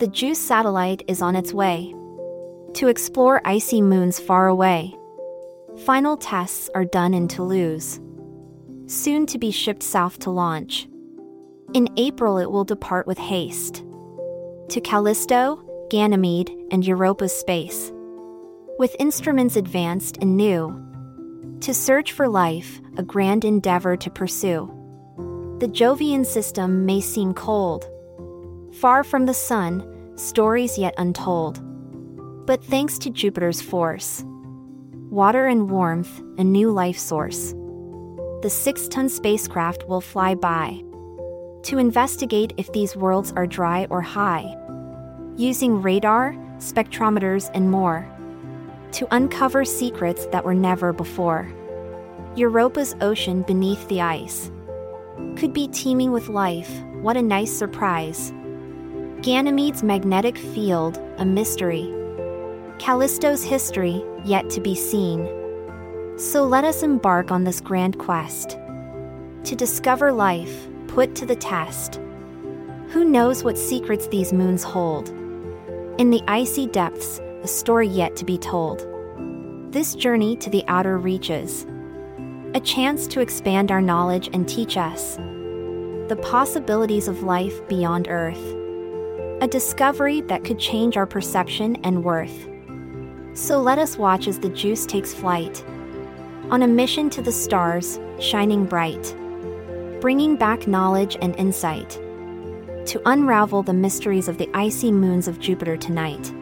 The JUICE satellite is on its way to explore icy moons far away. Final tests are done in Toulouse. Soon to be shipped south to launch. In April, it will depart with haste to Callisto, Ganymede, and Europa's space. With instruments advanced and new, to search for life, a grand endeavor to pursue. The Jovian system may seem cold, far from the sun, stories yet untold. But thanks to Jupiter's force, water and warmth, a new life source, the six ton spacecraft will fly by to investigate if these worlds are dry or high, using radar, spectrometers, and more to uncover secrets that were never before. Europa's ocean beneath the ice could be teeming with life, what a nice surprise. Ganymede's magnetic field, a mystery. Callisto's history, yet to be seen. So let us embark on this grand quest to discover life, put to the test. Who knows what secrets these moons hold? In the icy depths, a story yet to be told. This journey to the outer reaches, a chance to expand our knowledge and teach us the possibilities of life beyond Earth, a discovery that could change our perception and worth. So let us watch as the JUICE takes flight on a mission to the stars, shining bright, bringing back knowledge and insight to unravel the mysteries of the icy moons of Jupiter tonight.